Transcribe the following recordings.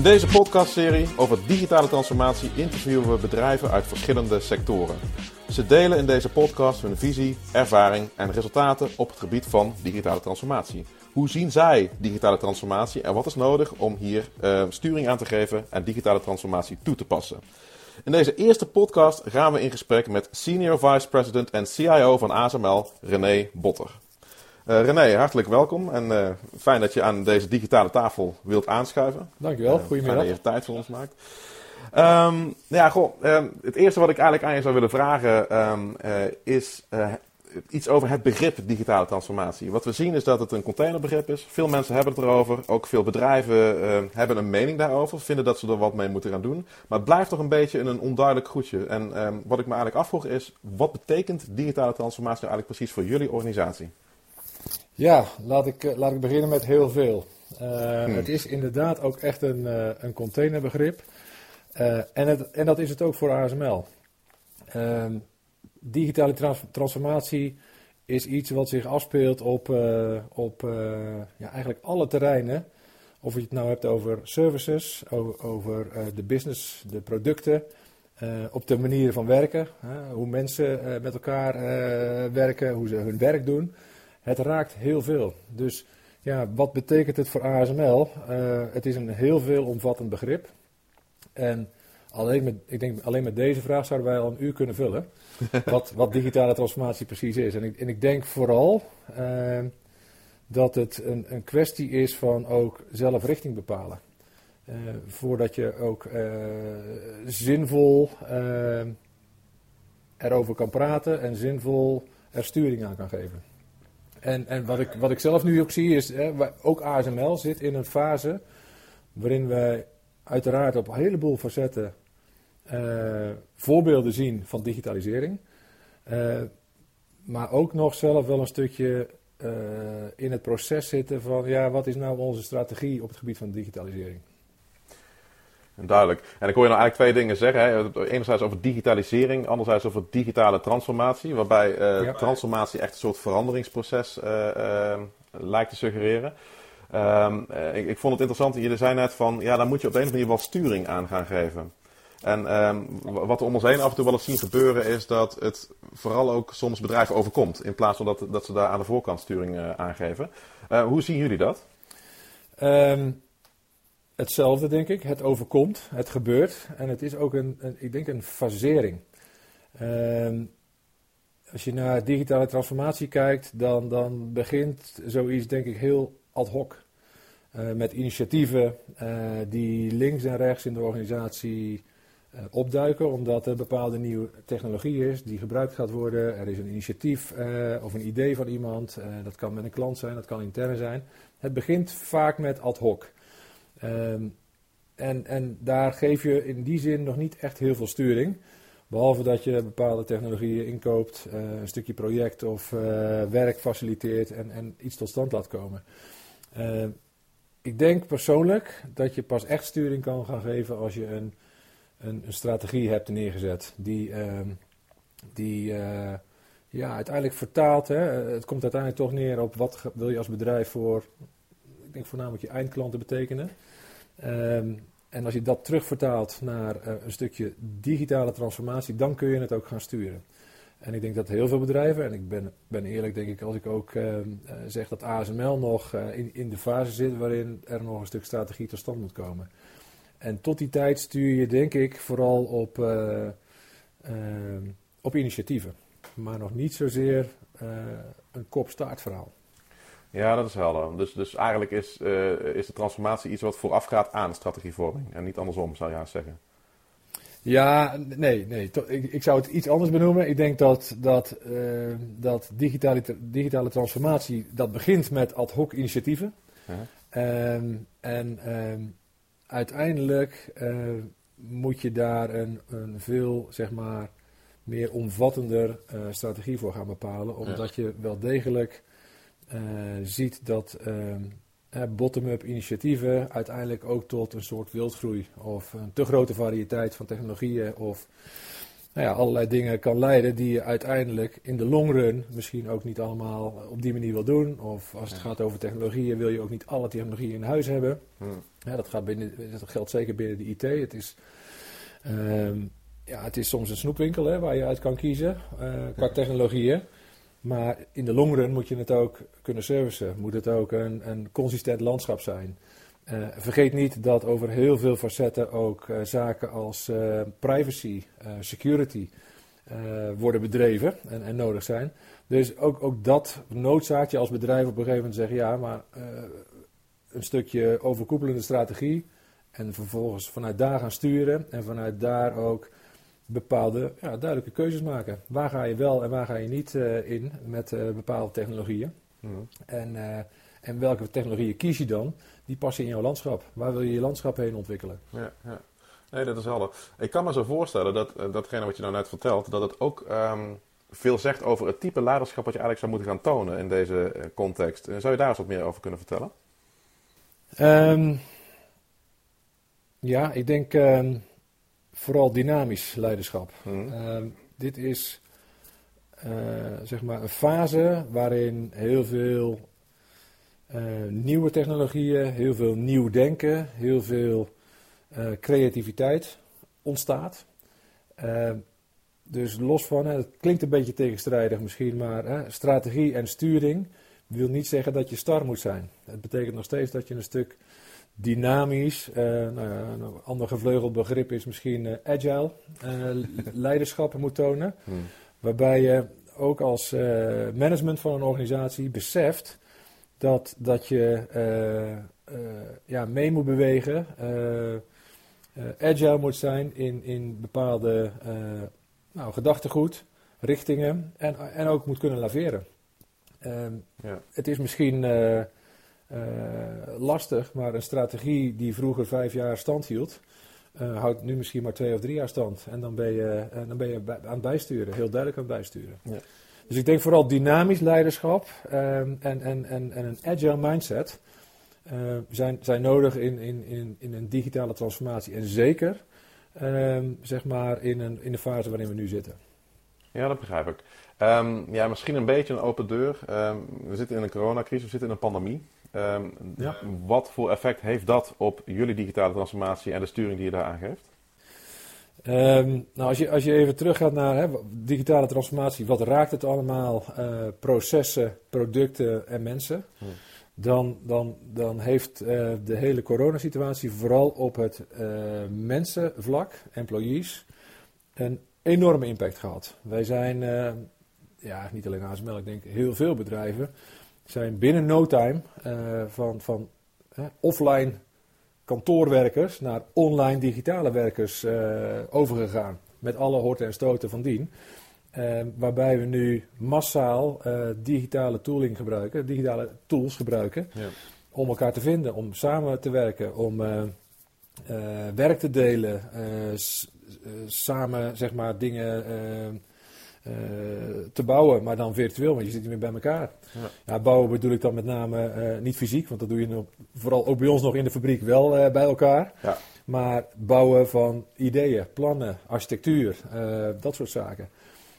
In deze podcastserie over digitale transformatie interviewen we bedrijven uit verschillende sectoren. Ze delen in deze podcast hun visie, ervaring en resultaten op het gebied van digitale transformatie. Hoe zien zij digitale transformatie en wat is nodig om hier uh, sturing aan te geven en digitale transformatie toe te passen? In deze eerste podcast gaan we in gesprek met Senior Vice President en CIO van ASML, René Botter. Uh, René, hartelijk welkom en uh, fijn dat je aan deze digitale tafel wilt aanschuiven. Dankjewel, uh, goedemiddag. Fijn dat je tijd voor ons maakt. Um, ja, goh, um, het eerste wat ik eigenlijk aan je zou willen vragen um, is iets over het begrip digitale transformatie. Wat we zien is dat het een containerbegrip is. Veel mensen hebben het erover. Ook veel bedrijven hebben een mening daarover. Vinden dat ze er wat mee moeten gaan doen. Maar het blijft toch een beetje een onduidelijk goedje. En wat ik me eigenlijk afvroeg is, wat betekent digitale transformatie nou eigenlijk precies voor jullie organisatie? Ja, laat ik, laat ik beginnen met heel veel. Uh, hmm. Het is inderdaad ook echt een, uh, een containerbegrip. Uh, en, het, en dat is het ook voor ASML. Ehm, digitale trans transformatie is iets wat zich afspeelt op, op ja, eigenlijk alle terreinen. Of je het nou hebt over services, over, over de business, de producten, op de manieren van werken. hoe mensen met elkaar werken, hoe ze hun werk doen het raakt heel veel. Dus ja, wat betekent het voor ASML? Uh, het is een heel veel omvattend begrip. En alleen met, ik denk, alleen met deze vraag zouden wij al een uur kunnen vullen. wat, wat digitale transformatie precies is. En ik, en ik denk vooral uh, dat het een, een kwestie is van ook zelf richting bepalen. Uh, voordat je ook zinvol erover kan praten en zinvol er sturing aan kan geven. En, en wat, ik, wat ik zelf nu ook zie is, hè, ook ASML zit in een fase waarin wij uiteraard op een heleboel facetten uh, voorbeelden zien van digitalisering. Uh, maar ook nog zelf wel een stukje uh, in het proces zitten van, ja, wat is nou onze strategie op het gebied van digitalisering? Duidelijk. En ik hoor je nou eigenlijk twee dingen zeggen. Hè. Enerzijds over digitalisering, anderzijds over digitale transformatie. Waarbij uh, ja. transformatie echt een soort veranderingsproces uh, uh, lijkt te suggereren. Um, ik, ik, vond het interessant, je zei net van, ja, dan moet je op een of andere manier wel sturing aan gaan geven. En um, wat we om ons heen af en toe wel eens zien gebeuren, is dat het vooral ook soms bedrijven overkomt. In plaats van dat, dat ze daar aan de voorkant sturing aangeven. hoe zien jullie dat? Um hetzelfde, denk ik. Het overkomt, het gebeurt. En het is ook een, ik denk een fasering. Uh, als je naar digitale transformatie kijkt, dan, dan begint zoiets, denk ik, heel ad hoc. Uh, met initiatieven uh, die links en rechts in de organisatie uh, opduiken, omdat er bepaalde nieuwe technologie is die gebruikt gaat worden. Er is een initiatief of een idee van iemand. dat kan met een klant zijn, dat kan intern zijn. Het begint vaak met ad hoc. Um, en, en daar geef je in die zin nog niet echt heel veel sturing. Behalve dat je bepaalde technologieën inkoopt, uh, een stukje project of uh, werk faciliteert en, en, iets tot stand laat komen. Uh, ik denk persoonlijk dat je pas echt sturing kan gaan geven als je een, een, een strategie hebt neergezet. Die, ehm, die ja, uiteindelijk vertaalt. Hè, het komt uiteindelijk toch neer op wat wil je als bedrijf voor, ik denk voornamelijk je eindklanten betekenen. Um, en als je dat terugvertaalt naar uh, een stukje digitale transformatie, dan kun je het ook gaan sturen. En ik denk dat heel veel bedrijven, en ik ben, ben eerlijk denk ik als ik ook uh, zeg dat ASML nog uh, in, in de fase zit waarin er nog een stuk strategie tot stand moet komen. En tot die tijd stuur je denk ik vooral op, ehm, op initiatieven. Maar nog niet zozeer een kop-staart verhaal. Ja, dat is helder. Dus, dus eigenlijk is, uh, is de transformatie iets wat voorafgaat aan strategievorming. En niet andersom, zou je haast zeggen. Ja, nee, nee. Ik, ik, zou het iets anders benoemen. Ik denk dat, dat, uh, dat digitale, digitale transformatie, dat begint met ad hoc initiatieven. Ja. Um, en um, uiteindelijk uh, moet je daar een, een veel, zeg maar, meer omvattender strategie voor gaan bepalen. Omdat ja. je wel degelijk ziet dat uh, bottom-up initiatieven uiteindelijk ook tot een soort wildgroei of een te grote variëteit van technologieën of nou ja, allerlei dingen kan leiden die je uiteindelijk in de long run misschien ook niet allemaal op die manier wil doen. Of als het gaat over technologieën, wil je ook niet alle technologieën in huis hebben. Ja, dat, gaat binnen, dat geldt zeker binnen de IT. Het is, ehm, ja, het is soms een snoepwinkel hè, waar je uit kan kiezen uh, qua technologieën. Maar in de long run moet je het ook kunnen servicen. Moet het ook een, een consistent landschap zijn. Uh, vergeet niet dat over heel veel facetten ook uh, zaken als uh, privacy, security worden bedreven en, en, nodig zijn. Dus ook, ook dat noodzaakt je als bedrijf op een gegeven moment zeggen: ja, maar een stukje overkoepelende strategie. En vervolgens vanuit daar gaan sturen en vanuit daar ook bepaalde ja, duidelijke keuzes maken. Waar ga je wel en waar ga je niet in met bepaalde technologieën? Mm. En, en welke technologieën kies je dan? die passen in jouw landschap. Waar wil je je landschap heen ontwikkelen? Ja, ja. Nee, dat is helder. Ik kan me zo voorstellen dat datgene wat je nou net vertelt, dat het ook um, veel zegt over het type leiderschap wat je eigenlijk zou moeten gaan tonen in deze context. Zou je daar eens wat meer over kunnen vertellen? Um, ja, ik denk um, vooral dynamisch leiderschap. Mm. dit is zeg maar een fase waarin heel veel uh, nieuwe technologieën, heel veel nieuw denken, heel veel uh, creativiteit ontstaat. Uh, dus los van, het klinkt een beetje tegenstrijdig misschien, maar hè, strategie en sturing wil niet zeggen dat je star moet zijn. Het betekent nog steeds dat je een stuk dynamisch, nou ja, een ander gevleugeld begrip is misschien agile, leiderschap moet tonen. Hmm. Waarbij je ook als management van een organisatie beseft dat, dat je uh, uh, ja, mee moet bewegen, uh, agile moet zijn in, in bepaalde nou, gedachtegoed, richtingen en, en ook moet kunnen laveren. Ehm, ja. Het is misschien lastig, maar een strategie die vroeger vijf jaar stand hield, houdt nu misschien maar twee of drie jaar stand. En dan ben je, dan ben je aan het bijsturen, heel duidelijk aan het bijsturen. Ja. Dus ik denk vooral dynamisch leiderschap um, en, en, en, en een agile mindset uh, zijn, zijn nodig in, in, in, in een digitale transformatie. En zeker um, zeg maar in, een, in de fase waarin we nu zitten. Ja, dat begrijp ik. Um, ja, misschien een beetje een open deur. we zitten in een coronacrisis, we zitten in een pandemie. Ja. Wat voor effect heeft dat op jullie digitale transformatie en de sturing die je daar aangeeft? Um, nou, als je, als je even teruggaat naar hè, digitale transformatie, wat raakt het allemaal? Uh, processen, producten en mensen. Hmm. Dan, dan, dan heeft uh, de hele coronasituatie vooral op het uh, mensenvlak, employees, een enorme impact gehad. Wij zijn, ja, niet alleen ASML, ik denk heel veel bedrijven, zijn binnen no time van, van offline kantoorwerkers naar online digitale werkers uh, overgegaan. Met alle horten en stoten van dien. Uh, waarbij we nu massaal digitale tooling gebruiken, digitale tools gebruiken. Ja. Om elkaar te vinden, om samen te werken, om werk te delen, samen zeg maar dingen uh, te bouwen, maar dan virtueel, want je zit niet meer bij elkaar. Ja. ja bouwen bedoel ik dan met name uh, niet fysiek, want dat doe je nog, vooral ook bij ons nog in de fabriek wel uh, bij elkaar. Ja. Maar bouwen van ideeën, plannen, architectuur, dat soort zaken.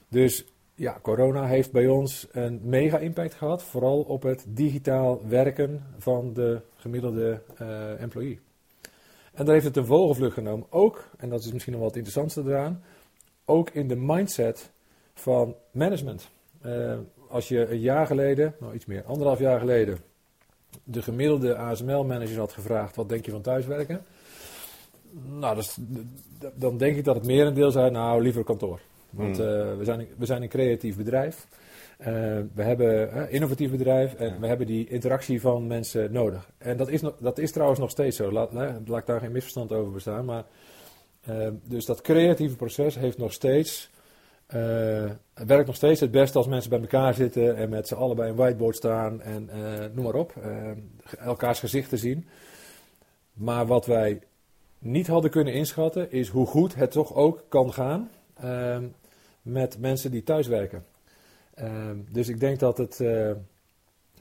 Dus ja, corona heeft bij ons een mega impact gehad, vooral op het digitaal werken van de gemiddelde employee. En daar heeft het een vogelvlucht genomen, ook, en dat is misschien nog wat het interessantste eraan, ook in de mindset van management. Uh, als je een jaar geleden, nou iets meer, anderhalf jaar geleden, de gemiddelde ASML-manager had gevraagd: wat denk je van thuiswerken? Nou, dan denk ik dat het merendeel zei: nou, liever kantoor. Want uh, we, zijn, we zijn een creatief bedrijf. Uh, we hebben een innovatief bedrijf en we hebben die interactie van mensen nodig. En dat is, dat is trouwens nog steeds zo. Laat, laat ik daar geen misverstand over bestaan. Maar, dus dat creatieve proces heeft nog steeds het werkt nog steeds het beste als mensen bij elkaar zitten en met z'n allen bij een whiteboard staan en uh, noem maar op. Uh, elkaars gezichten zien. Maar wat wij niet hadden kunnen inschatten is hoe goed het toch ook kan gaan ehm, met mensen die thuiswerken. Ehm, dus ik denk dat, het,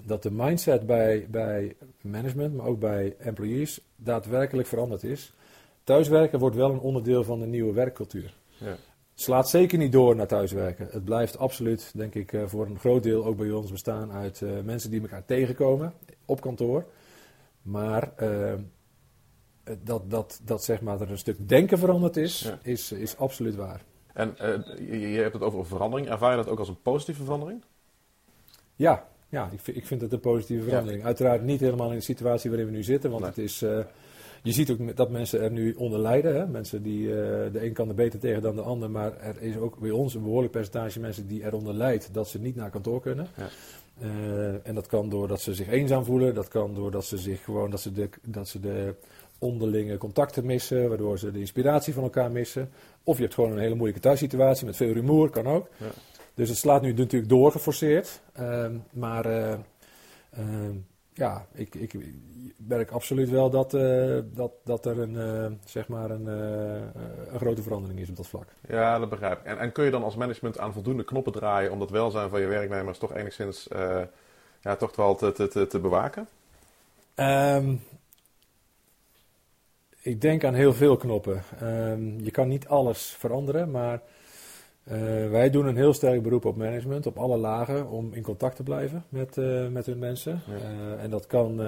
dat de mindset bij, bij management, maar ook bij employees, daadwerkelijk veranderd is. Thuiswerken wordt wel een onderdeel van de nieuwe werkcultuur. Ja. Slaat zeker niet door naar thuiswerken. Het blijft absoluut, denk ik, eh, voor een groot deel ook bij ons bestaan uit uh, mensen die elkaar tegenkomen op kantoor. Maar uh, dat, dat, dat zeg maar, er een stuk denken veranderd is, is, is absoluut waar. En je, je, hebt het over verandering. Ervaar je dat ook als een positieve verandering? Ja, ja ik, vind, ik vind het een positieve verandering. Uiteraard niet helemaal in de situatie waarin we nu zitten, want het is je ziet ook dat mensen er nu onder lijden. Hè? Mensen die, uh, de een kan er beter tegen dan de ander, maar er is ook bij ons een behoorlijk percentage mensen die eronder lijdt dat ze niet naar kantoor kunnen. Ja. Uh, en dat kan doordat ze zich eenzaam voelen, dat kan doordat ze zich gewoon dat ze de, dat ze de onderlinge contacten missen, waardoor ze de inspiratie van elkaar missen. Of je hebt gewoon een hele moeilijke thuissituatie met veel rumoer, kan ook. Ja. Dus het slaat nu natuurlijk door geforceerd. Uh, maar uh, ja, ik, ik merk absoluut wel dat, uh, dat, dat er een, uh, zeg maar een, uh, een grote verandering is op dat vlak. Ja, dat begrijp ik. En, en kun je dan als management aan voldoende knoppen draaien om dat welzijn van je werknemers toch enigszins ja, toch wel te, te, te bewaken? Um, ik denk aan heel veel knoppen. Um, je kan niet alles veranderen, maar uh, wij doen een heel sterk beroep op management, op alle lagen, om in contact te blijven met, uh, met hun mensen. Ja. Uh, en dat kan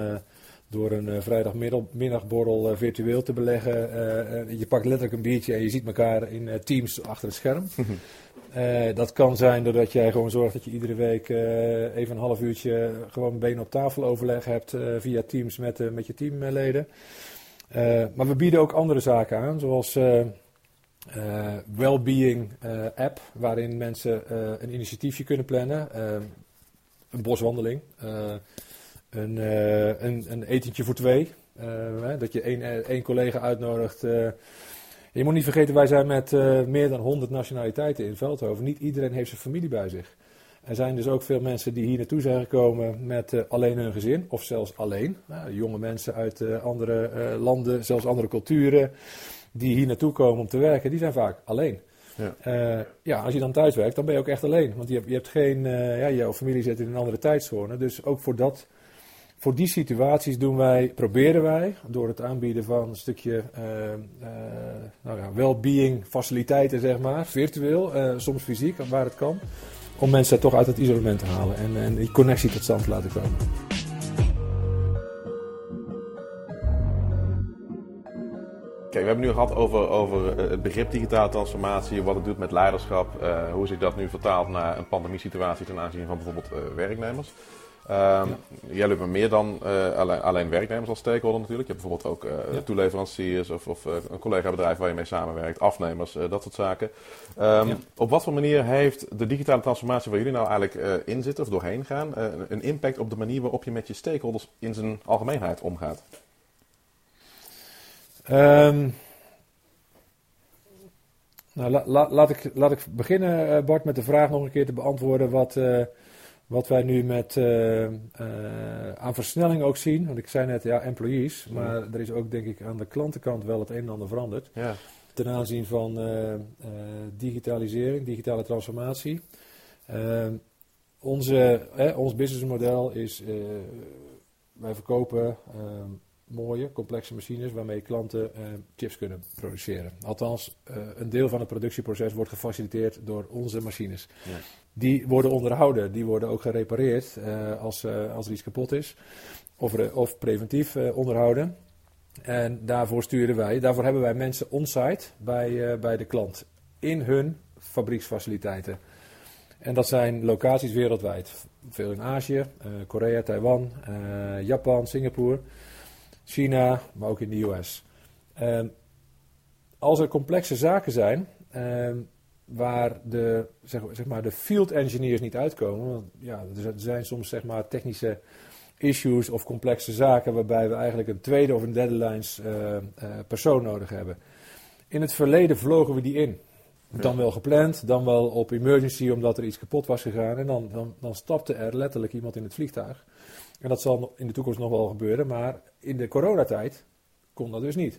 door een vrijdagmiddagborrel virtueel te beleggen. je pakt letterlijk een biertje en je ziet elkaar in teams achter het scherm. dat kan zijn doordat jij gewoon zorgt dat je iedere week even een half uurtje gewoon benen op tafel overleg hebt via Teams met, met je teamleden. maar we bieden ook andere zaken aan, zoals uh, well-being uh, app, waarin mensen uh, een initiatiefje kunnen plannen. een boswandeling, een, een, een, etentje voor twee. dat je één, één collega uitnodigt. je moet niet vergeten, wij zijn met meer dan 100 nationaliteiten in Veldhoven. Niet iedereen heeft zijn familie bij zich. Er zijn dus ook veel mensen die hier naartoe zijn gekomen met alleen hun gezin, of zelfs alleen. jonge mensen uit andere landen, zelfs andere culturen die hier naartoe komen om te werken, die zijn vaak alleen. Ja. Uh, ja, als je dan thuis werkt, dan ben je ook echt alleen. Want je hebt, je hebt geen, uh, ja, jouw familie zit in een andere tijdzone. Dus ook voor, dat, voor die situaties doen wij, proberen wij, door het aanbieden van een stukje uh, nou ja, well-being faciliteiten, zeg maar, virtueel, soms fysiek, waar het kan, om mensen toch uit het isolement te halen en, en die connectie tot stand te laten komen. Kijk, we hebben nu gehad over, over eh, het begrip digitale transformatie, wat het doet met leiderschap, uh, hoe zich dat nu vertaalt naar een pandemiesituatie ten aanzien van bijvoorbeeld uh, werknemers. Um, ja. Jij hebt meer dan uh, alleen, alleen, werknemers als stakeholder natuurlijk. Je hebt bijvoorbeeld ook uh, ja. toeleveranciers of, of uh, een collega-bedrijf waar je mee samenwerkt, afnemers, dat soort zaken. Um, ja. Op wat voor manier heeft de digitale transformatie waar jullie nou eigenlijk in zitten of doorheen gaan, een impact op de manier waarop je met je stakeholders in zijn algemeenheid omgaat? Um, nou, la, la, laat, ik, laat ik beginnen, uh, Bart, met de vraag nog een keer te beantwoorden wat, uh, wat wij nu met, uh, aan versnelling ook zien. Want ik zei net, ja, employees, maar er is ook denk ik aan de klantenkant wel het een en ander veranderd. Ja. Ten aanzien van digitalisering, digitale transformatie. Ehm, onze, ons businessmodel is, wij verkopen ehm, mooie, complexe machines waarmee klanten uh, chips kunnen produceren. Althans, uh, een deel van het productieproces wordt gefaciliteerd door onze machines. Ja. Die worden onderhouden, die worden ook gerepareerd uh, als, als er iets kapot is. Of, of preventief onderhouden. En daarvoor sturen wij, daarvoor hebben wij mensen on-site bij, bij de klant. In hun fabrieksfaciliteiten. En dat zijn locaties wereldwijd. Veel in Azië, Korea, Taiwan, Japan, Singapore. China, maar ook in de US. Ehm, als er complexe zaken zijn ehm, waar de, zeg, zeg, maar de field engineers niet uitkomen, want ja, er zijn soms zeg maar technische issues of complexe zaken waarbij we eigenlijk een tweede of een derde lijns uh, uh, persoon nodig hebben. In het verleden vlogen we die in. Dan wel gepland, dan wel op emergency omdat er iets kapot was gegaan. En dan, dan, dan stapte er letterlijk iemand in het vliegtuig. En dat zal in de toekomst nog wel gebeuren, maar in de coronatijd kon dat dus niet.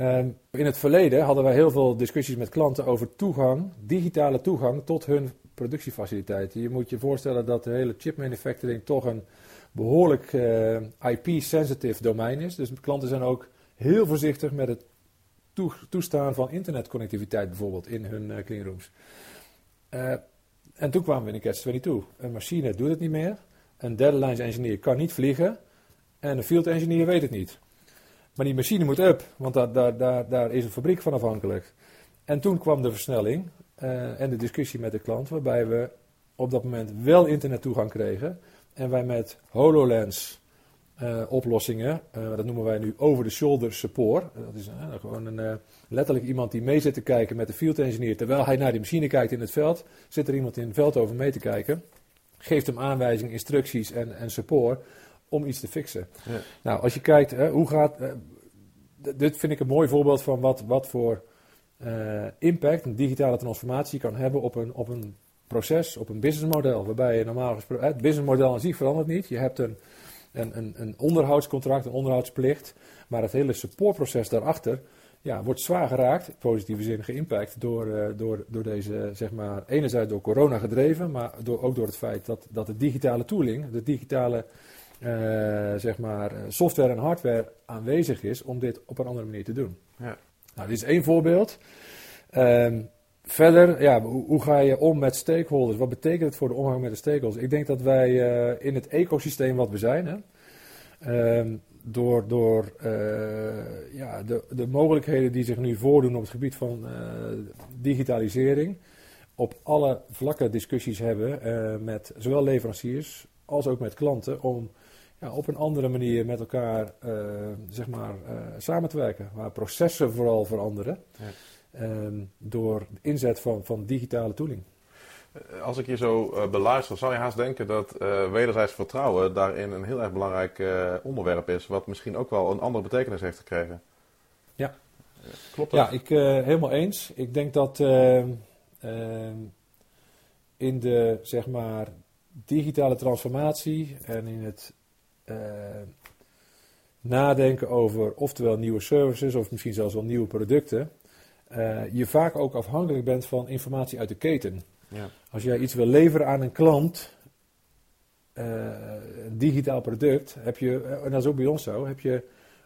Um, in het verleden hadden wij heel veel discussies met klanten over toegang, digitale toegang tot hun productiefaciliteiten. Je moet je voorstellen dat de hele chip manufacturing toch een behoorlijk uh, IP-sensitive domein is. Dus klanten zijn ook heel voorzichtig met het toe- toestaan van internetconnectiviteit bijvoorbeeld in hun eh, cleanrooms. Eh, en toen kwamen we in een catch-22. Een machine doet het niet meer. Een derde lines engineer kan niet vliegen. En een field engineer weet het niet. Maar die machine moet up, want daar, daar, daar, is een fabriek van afhankelijk. En toen kwam de versnelling eh, en de discussie met de klant, waarbij we op dat moment wel internettoegang kregen. En wij met HoloLens eh, oplossingen, eh, dat noemen wij nu over-the-shoulder support. Dat is gewoon een, letterlijk iemand die mee zit te kijken met de field engineer. Terwijl hij naar die machine kijkt in het veld, zit er iemand in het veld over mee te kijken. Geeft hem aanwijzingen, instructies en, en support om iets te fixen. Ja. Nou, als je kijkt, hè, hoe gaat. eh, dit vind ik een mooi voorbeeld van wat, wat voor eh, impact een digitale transformatie kan hebben op een, op een proces, op een businessmodel. Waarbij je normaal gesproken. Het businessmodel aan zich verandert niet. Je hebt een, een, een, een onderhoudscontract, een onderhoudsplicht. Maar het hele supportproces daarachter ja, wordt zwaar geraakt, in positieve zin geïmpact, door, eh, door, door deze, zeg maar, enerzijds door corona gedreven, maar door, ook door het feit dat, dat de digitale tooling, de digitale eh, zeg maar, eh, software en hardware aanwezig is om dit op een andere manier te doen. Ja. Nou, dit is één voorbeeld. Ehm, verder, ja, hoe, hoe ga je om met stakeholders? Wat betekent het voor de omgang met de stakeholders? Ik denk dat wij in het ecosysteem wat we zijn, hè, ehm, door, door eh, ja, de, de mogelijkheden die zich nu voordoen op het gebied van eh, digitalisering, op alle vlakken discussies hebben eh, met zowel leveranciers als ook met klanten om ja, op een andere manier met elkaar zeg maar, samen te werken. Waar processen vooral veranderen Ja. ehm, door inzet van, van digitale tooling. Eh, Als ik je zo eh, beluister, zou je haast denken dat eh, wederzijds vertrouwen daarin een heel erg belangrijk onderwerp is, wat misschien ook wel een andere betekenis heeft gekregen. Ja. Klopt dat? Ja, ik helemaal eens. Ik denk dat ehm, ehm, in de zeg maar digitale transformatie en in het nadenken over oftewel nieuwe services of misschien zelfs wel nieuwe producten, je vaak ook afhankelijk bent van informatie uit de keten. Als jij iets wil leveren aan een klant, eh, een digitaal product, heb je, eh, en dat is ook bij ons zo, heb je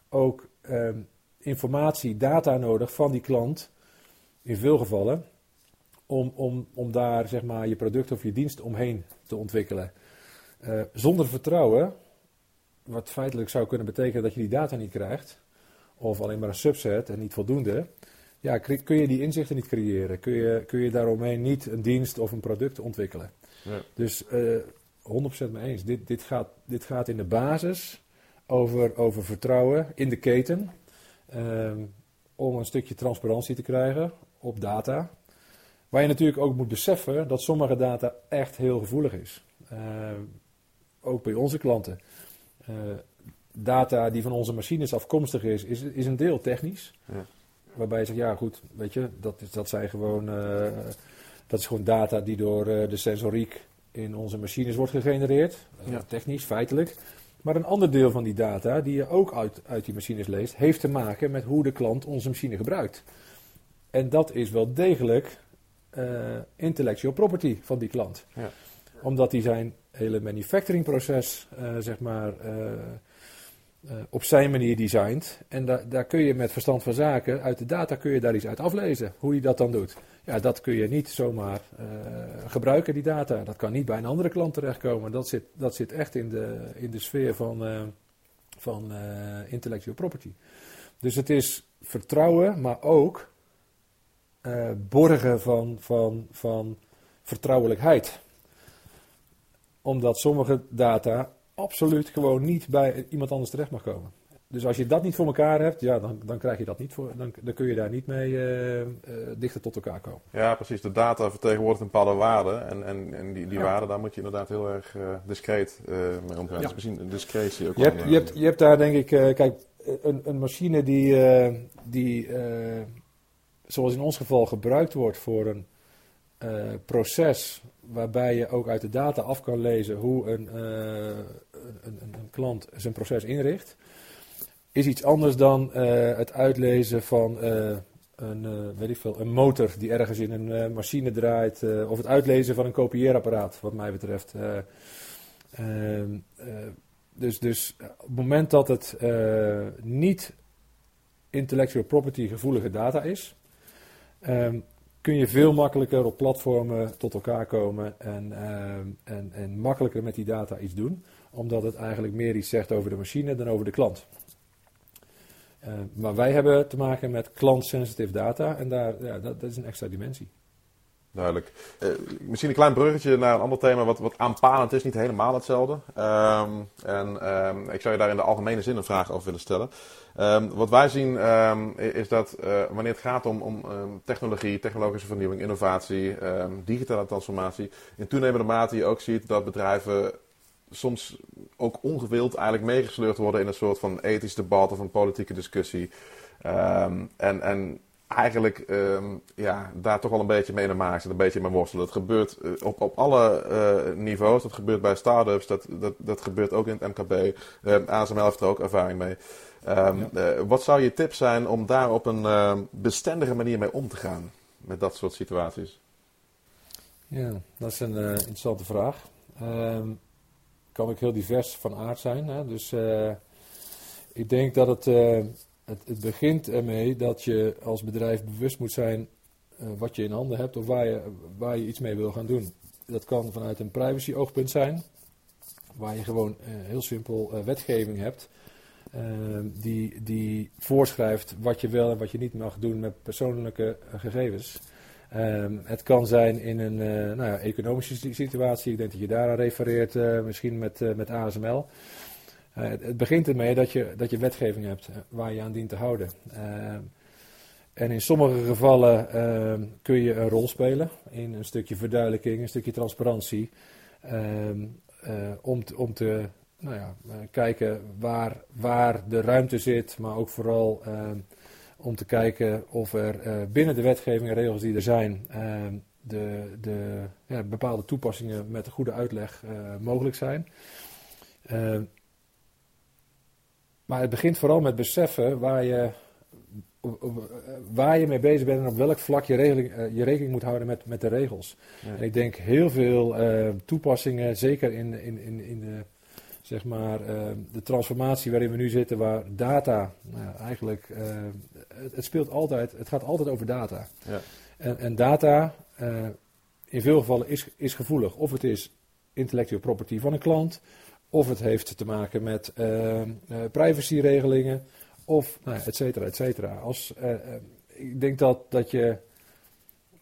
ook ehm, informatie, data nodig van die klant, in veel gevallen, om, om, om daar zeg maar, je product of je dienst omheen te ontwikkelen. Eh, zonder vertrouwen, wat feitelijk zou kunnen betekenen dat je die data niet krijgt, of alleen maar een subset en niet voldoende, ja, kun je die inzichten niet creëren. Kun je, kun je daaromheen niet een dienst of een product ontwikkelen. Ja. Dus eh 100% mee eens. Dit, dit, gaat, dit gaat in de basis over, over vertrouwen in de keten. ehm, om een stukje transparantie te krijgen op data. Waar je natuurlijk ook moet beseffen dat sommige data echt heel gevoelig is. Ehm, ook bij onze klanten. Eh, data die van onze machines afkomstig is, is, is een deel technisch. Ja. Waarbij je zegt, ja goed, weet je, dat, is, dat zijn gewoon, eh, dat is gewoon data die door eh, de sensoriek in onze machines wordt gegenereerd. Eh, Ja. Technisch, feitelijk. Maar een ander deel van die data, die je ook uit, uit die machines leest, heeft te maken met hoe de klant onze machine gebruikt. En dat is wel degelijk eh, intellectual property van die klant. Ja. Omdat hij zijn hele manufacturingproces, eh, zeg maar, op zijn manier designt. En da- daar kun je met verstand van zaken, uit de data kun je daar iets uit aflezen. Hoe hij dat dan doet. Ja, dat kun je niet zomaar eh, gebruiken, die data. Dat kan niet bij een andere klant terechtkomen. Dat zit, dat zit echt in de, in de sfeer van, eh, van eh, intellectual property. Dus het is vertrouwen, maar ook eh, borgen van, van, van vertrouwelijkheid. Omdat sommige data absoluut gewoon niet bij iemand anders terecht mag komen. Dus als je dat niet voor elkaar hebt, ja, dan, dan krijg je dat niet voor. Dan, dan kun je daar niet mee eh, eh, dichter tot elkaar komen. Ja, precies. De data vertegenwoordigt een bepaalde waarde. En, en, en die, die Ja. waarde, daar moet je inderdaad heel erg eh, discreet mee omgaan. Ja. Dus misschien discretie ook Je hebt, een, je, hebt, je hebt daar denk ik, kijk, een, een machine die, die zoals in ons geval gebruikt wordt voor een proces waarbij je ook uit de data af kan lezen hoe een, eh, een, een, klant zijn proces inricht, is iets anders dan eh, het uitlezen van eh, een, weet veel, een motor die ergens in een machine draait, of het uitlezen van een kopieerapparaat, wat mij betreft. Eh, ehm, eh, dus, dus op het moment dat het niet intellectual property gevoelige data is, ehm, kun je veel makkelijker op platformen tot elkaar komen en, ehm, en, en makkelijker met die data iets doen, omdat het eigenlijk meer iets zegt over de machine dan over de klant. Uh, maar wij hebben te maken met klant-sensitive data en daar, ja, dat, is een extra dimensie. Duidelijk. Uh, misschien een klein bruggetje naar een ander thema wat, wat aanpalend is, niet helemaal hetzelfde. Um, en ik zou je daar in de algemene zin een vraag over willen stellen. Um, wat wij zien is dat uh, wanneer het gaat om, om technologie, technologische vernieuwing, innovatie, digitale transformatie, in toenemende mate je ook ziet dat bedrijven soms ook ongewild eigenlijk meegesleurd worden in een soort van ethisch debat of een politieke discussie. en, en eigenlijk um, ja, daar toch wel een beetje mee de maag zit, een beetje mee worstelen. Dat gebeurt uh, op, op alle uh, niveaus. Dat gebeurt bij start-ups, dat, dat, dat gebeurt ook in het MKB. Uh, ehm, ASML heeft er ook ervaring mee. Um, ja. wat zou je tip zijn om daar op een bestendige manier mee om te gaan? Met dat soort situaties. Ja, dat is een interessante vraag. Um, kan ook heel divers van aard zijn. Hè? Dus ik denk dat het het, het, begint ermee dat je als bedrijf bewust moet zijn uh, wat je in handen hebt of waar je, waar je iets mee wil gaan doen. Dat kan vanuit een privacy-oogpunt zijn, waar je gewoon uh, heel simpel uh, wetgeving hebt. die, die voorschrijft wat je wel en wat je niet mag doen met persoonlijke gegevens. het kan zijn in een nou ja, economische situatie. Ik denk dat je daar aan refereert, misschien met, met ASML. Uh, het, begint ermee dat je, dat je wetgeving hebt uh, waar je aan dient te houden. Uh, en in sommige gevallen ehm, kun je een rol spelen in een stukje verduidelijking, een stukje transparantie. Ehm, om, te, om te nou ja, kijken waar, waar de ruimte zit, maar ook vooral ehm, om te kijken of er binnen de wetgeving en regels die er zijn, de, de, ja, bepaalde toepassingen met een goede uitleg mogelijk zijn. Maar het begint vooral met beseffen waar je, waar je mee bezig bent en op welk vlak je, regeling, eh, je rekening moet houden met, met de regels. En ik denk heel veel uh, toepassingen, zeker in, in, in, in de, zeg maar, uh, de transformatie waarin we nu zitten, waar data nou, eigenlijk, het, het, speelt altijd, het gaat altijd over data. Ja. En, en, data in veel gevallen is, is gevoelig. Of het is intellectual property van een klant, of het heeft te maken met uh, privacyregelingen. Of, nou, et cetera, et cetera. Als, uh, ik denk dat, dat je,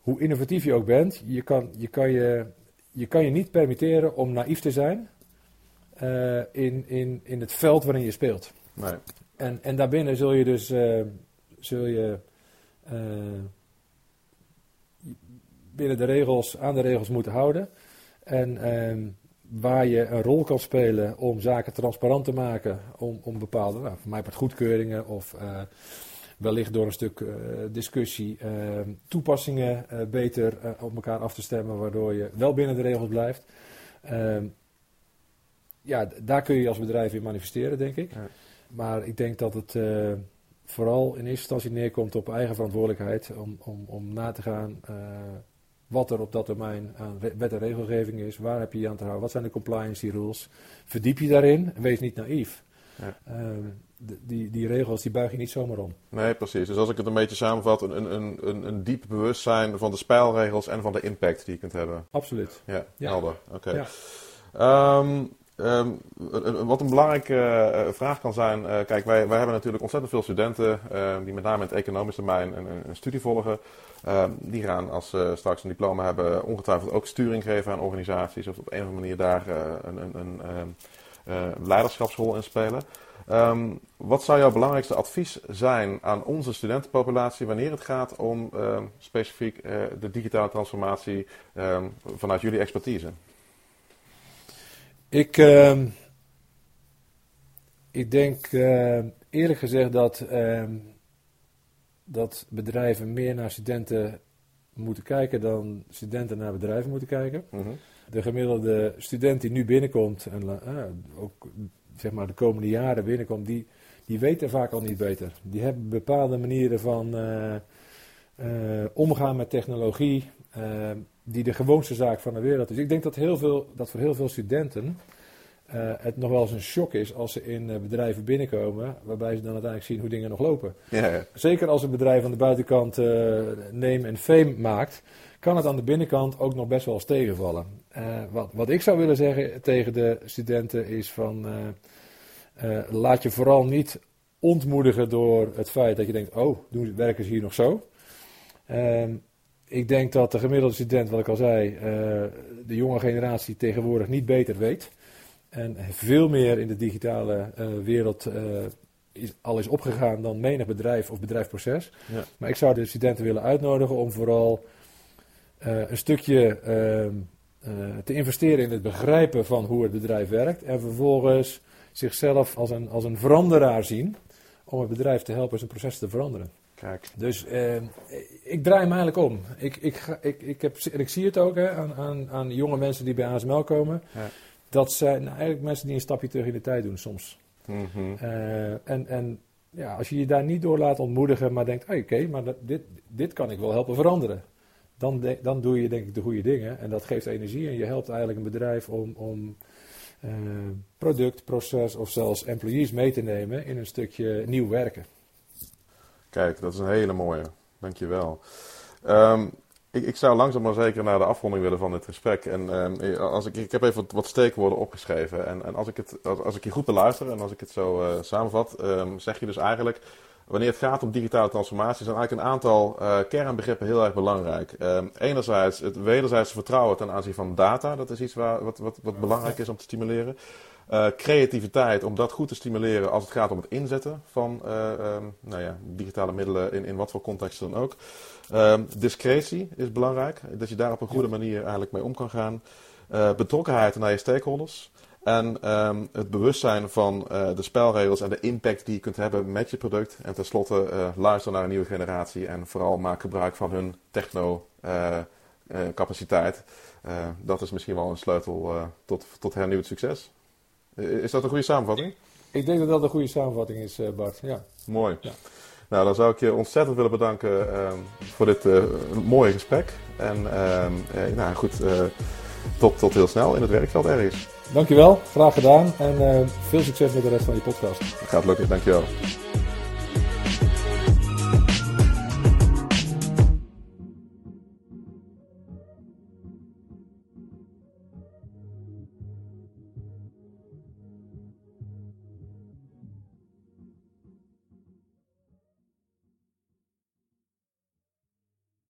hoe innovatief je ook bent, je kan je, kan je, je, kan je niet permitteren om naïef te zijn in, in, in het veld waarin je speelt. Nee. En, en daarbinnen zul je dus zul je, binnen de regels, aan de regels moeten houden. En ehm, waar je een rol kan spelen om zaken transparant te maken, om, om bepaalde, nou, voor mij part goedkeuringen of uh, wellicht door een stuk uh, discussie uh, toepassingen beter op elkaar af te stemmen, waardoor je wel binnen de regels blijft. Ehm, ja, daar kun je als bedrijf in manifesteren, denk ik. Ja. Maar ik denk dat het vooral in eerste instantie neerkomt op eigen verantwoordelijkheid om, om, om na te gaan wat er op dat domein aan wet en regelgeving is, waar heb je je aan te houden, wat zijn de compliance rules. Verdiep je daarin en wees niet naïef. Ja. Uh, die, die regels die buig je niet zomaar om. Nee, precies. Dus als ik het een beetje samenvat, een, een, een, een diep bewustzijn van de spelregels en van de impact die je kunt hebben. Absoluut. Ja, ja. helder. Oké. Okay. Ja. Um, Um, wat een belangrijke uh, vraag kan zijn, uh, kijk, wij, wij hebben natuurlijk ontzettend veel studenten uh, die met name in het economisch domein een, een, studie volgen. Ehm, die gaan als ze straks een diploma hebben ongetwijfeld ook sturing geven aan organisaties of op een of andere manier daar een, een, een ehm, leiderschapsrol in spelen. wat zou jouw belangrijkste advies zijn aan onze studentenpopulatie wanneer het gaat om specifiek de digitale transformatie vanuit jullie expertise? Ik, uh, ik denk uh, eerlijk gezegd dat, uh, dat bedrijven meer naar studenten moeten kijken dan studenten naar bedrijven moeten kijken. -hmm. De gemiddelde student die nu binnenkomt en uh, ook zeg maar de komende jaren binnenkomt, die, die weten vaak al niet beter. Die hebben bepaalde manieren van eh, eh, omgaan met technologie. Die de gewoonste zaak van de wereld is. Ik denk dat, heel veel, dat voor heel veel studenten het nog wel eens een shock is als ze in bedrijven binnenkomen, waarbij ze dan uiteindelijk zien hoe dingen nog lopen. Ja, ja. Zeker als een bedrijf aan de buitenkant name en fame maakt, kan het aan de binnenkant ook nog best wel eens tegenvallen. wat, wat ik zou willen zeggen tegen de studenten is van laat je vooral niet ontmoedigen door het feit dat je denkt, oh, doen, werken ze hier nog zo? Ehm, ik denk dat de gemiddelde student, wat ik al zei, uh, de jonge generatie tegenwoordig niet beter weet. En veel meer in de digitale uh, wereld uh, is, al is opgegaan dan menig bedrijf of bedrijfsproces. Ja. Maar ik zou de studenten willen uitnodigen om vooral een stukje ehm, te investeren in het begrijpen van hoe het bedrijf werkt. En vervolgens zichzelf als een, als een veranderaar zien om het bedrijf te helpen zijn proces te veranderen. Kijk. Dus eh, ik draai hem eigenlijk om. Ik, ik, ik, ik, heb, en ik zie het ook hè, aan, aan, aan jonge mensen die bij ASML komen. Ja. Dat zijn nou, eigenlijk mensen die een stapje terug in de tijd doen soms. Mm -hmm. uh, en, en ja, als je je daar niet door laat ontmoedigen, maar denkt: oké, maar dat, dit, dit kan ik wel helpen veranderen. Dan, de, dan doe je denk ik de goede dingen. En dat geeft energie en je helpt eigenlijk een bedrijf om, om uh, product, proces of zelfs employees mee te nemen in een stukje nieuw werken. Kijk, dat is een hele mooie. Dankjewel. Um, ik, ik zou langzaam maar zeker naar de afronding willen van dit gesprek. En um, als ik, ik heb even wat, steekwoorden opgeschreven. En, en als, ik het, als, ik je goed beluister en als ik het zo uh, samenvat, um, zeg je dus eigenlijk wanneer het gaat om digitale transformatie, zijn eigenlijk een aantal uh, kernbegrippen heel erg belangrijk. Enerzijds het wederzijdse vertrouwen ten aanzien van data, dat is iets waar, wat, wat, wat belangrijk is om te stimuleren. Uh, creativiteit, om dat goed te stimuleren als het gaat om het inzetten van uh, um, nou ja, digitale middelen in, in wat voor context dan ook. Um, discretie is belangrijk, dat je daar op een goede manier eigenlijk mee om kan gaan. betrokkenheid naar je stakeholders. En um, het bewustzijn van de spelregels en de impact die je kunt hebben met je product. En tenslotte uh, luister naar een nieuwe generatie en vooral maak gebruik van hun techno-capaciteit. Dat is misschien wel een sleutel tot, tot hernieuwd succes. Is dat een goede samenvatting? Ik denk dat dat een goede samenvatting is, Bart. Ja. Mooi. Ja. Nou, dan zou ik je ontzettend willen bedanken voor dit mooie gesprek. En nou goed, tot, tot heel snel in het werkveld ergens. Dankjewel, graag gedaan en veel succes met de rest van je podcast. Gaat lukken, dankjewel.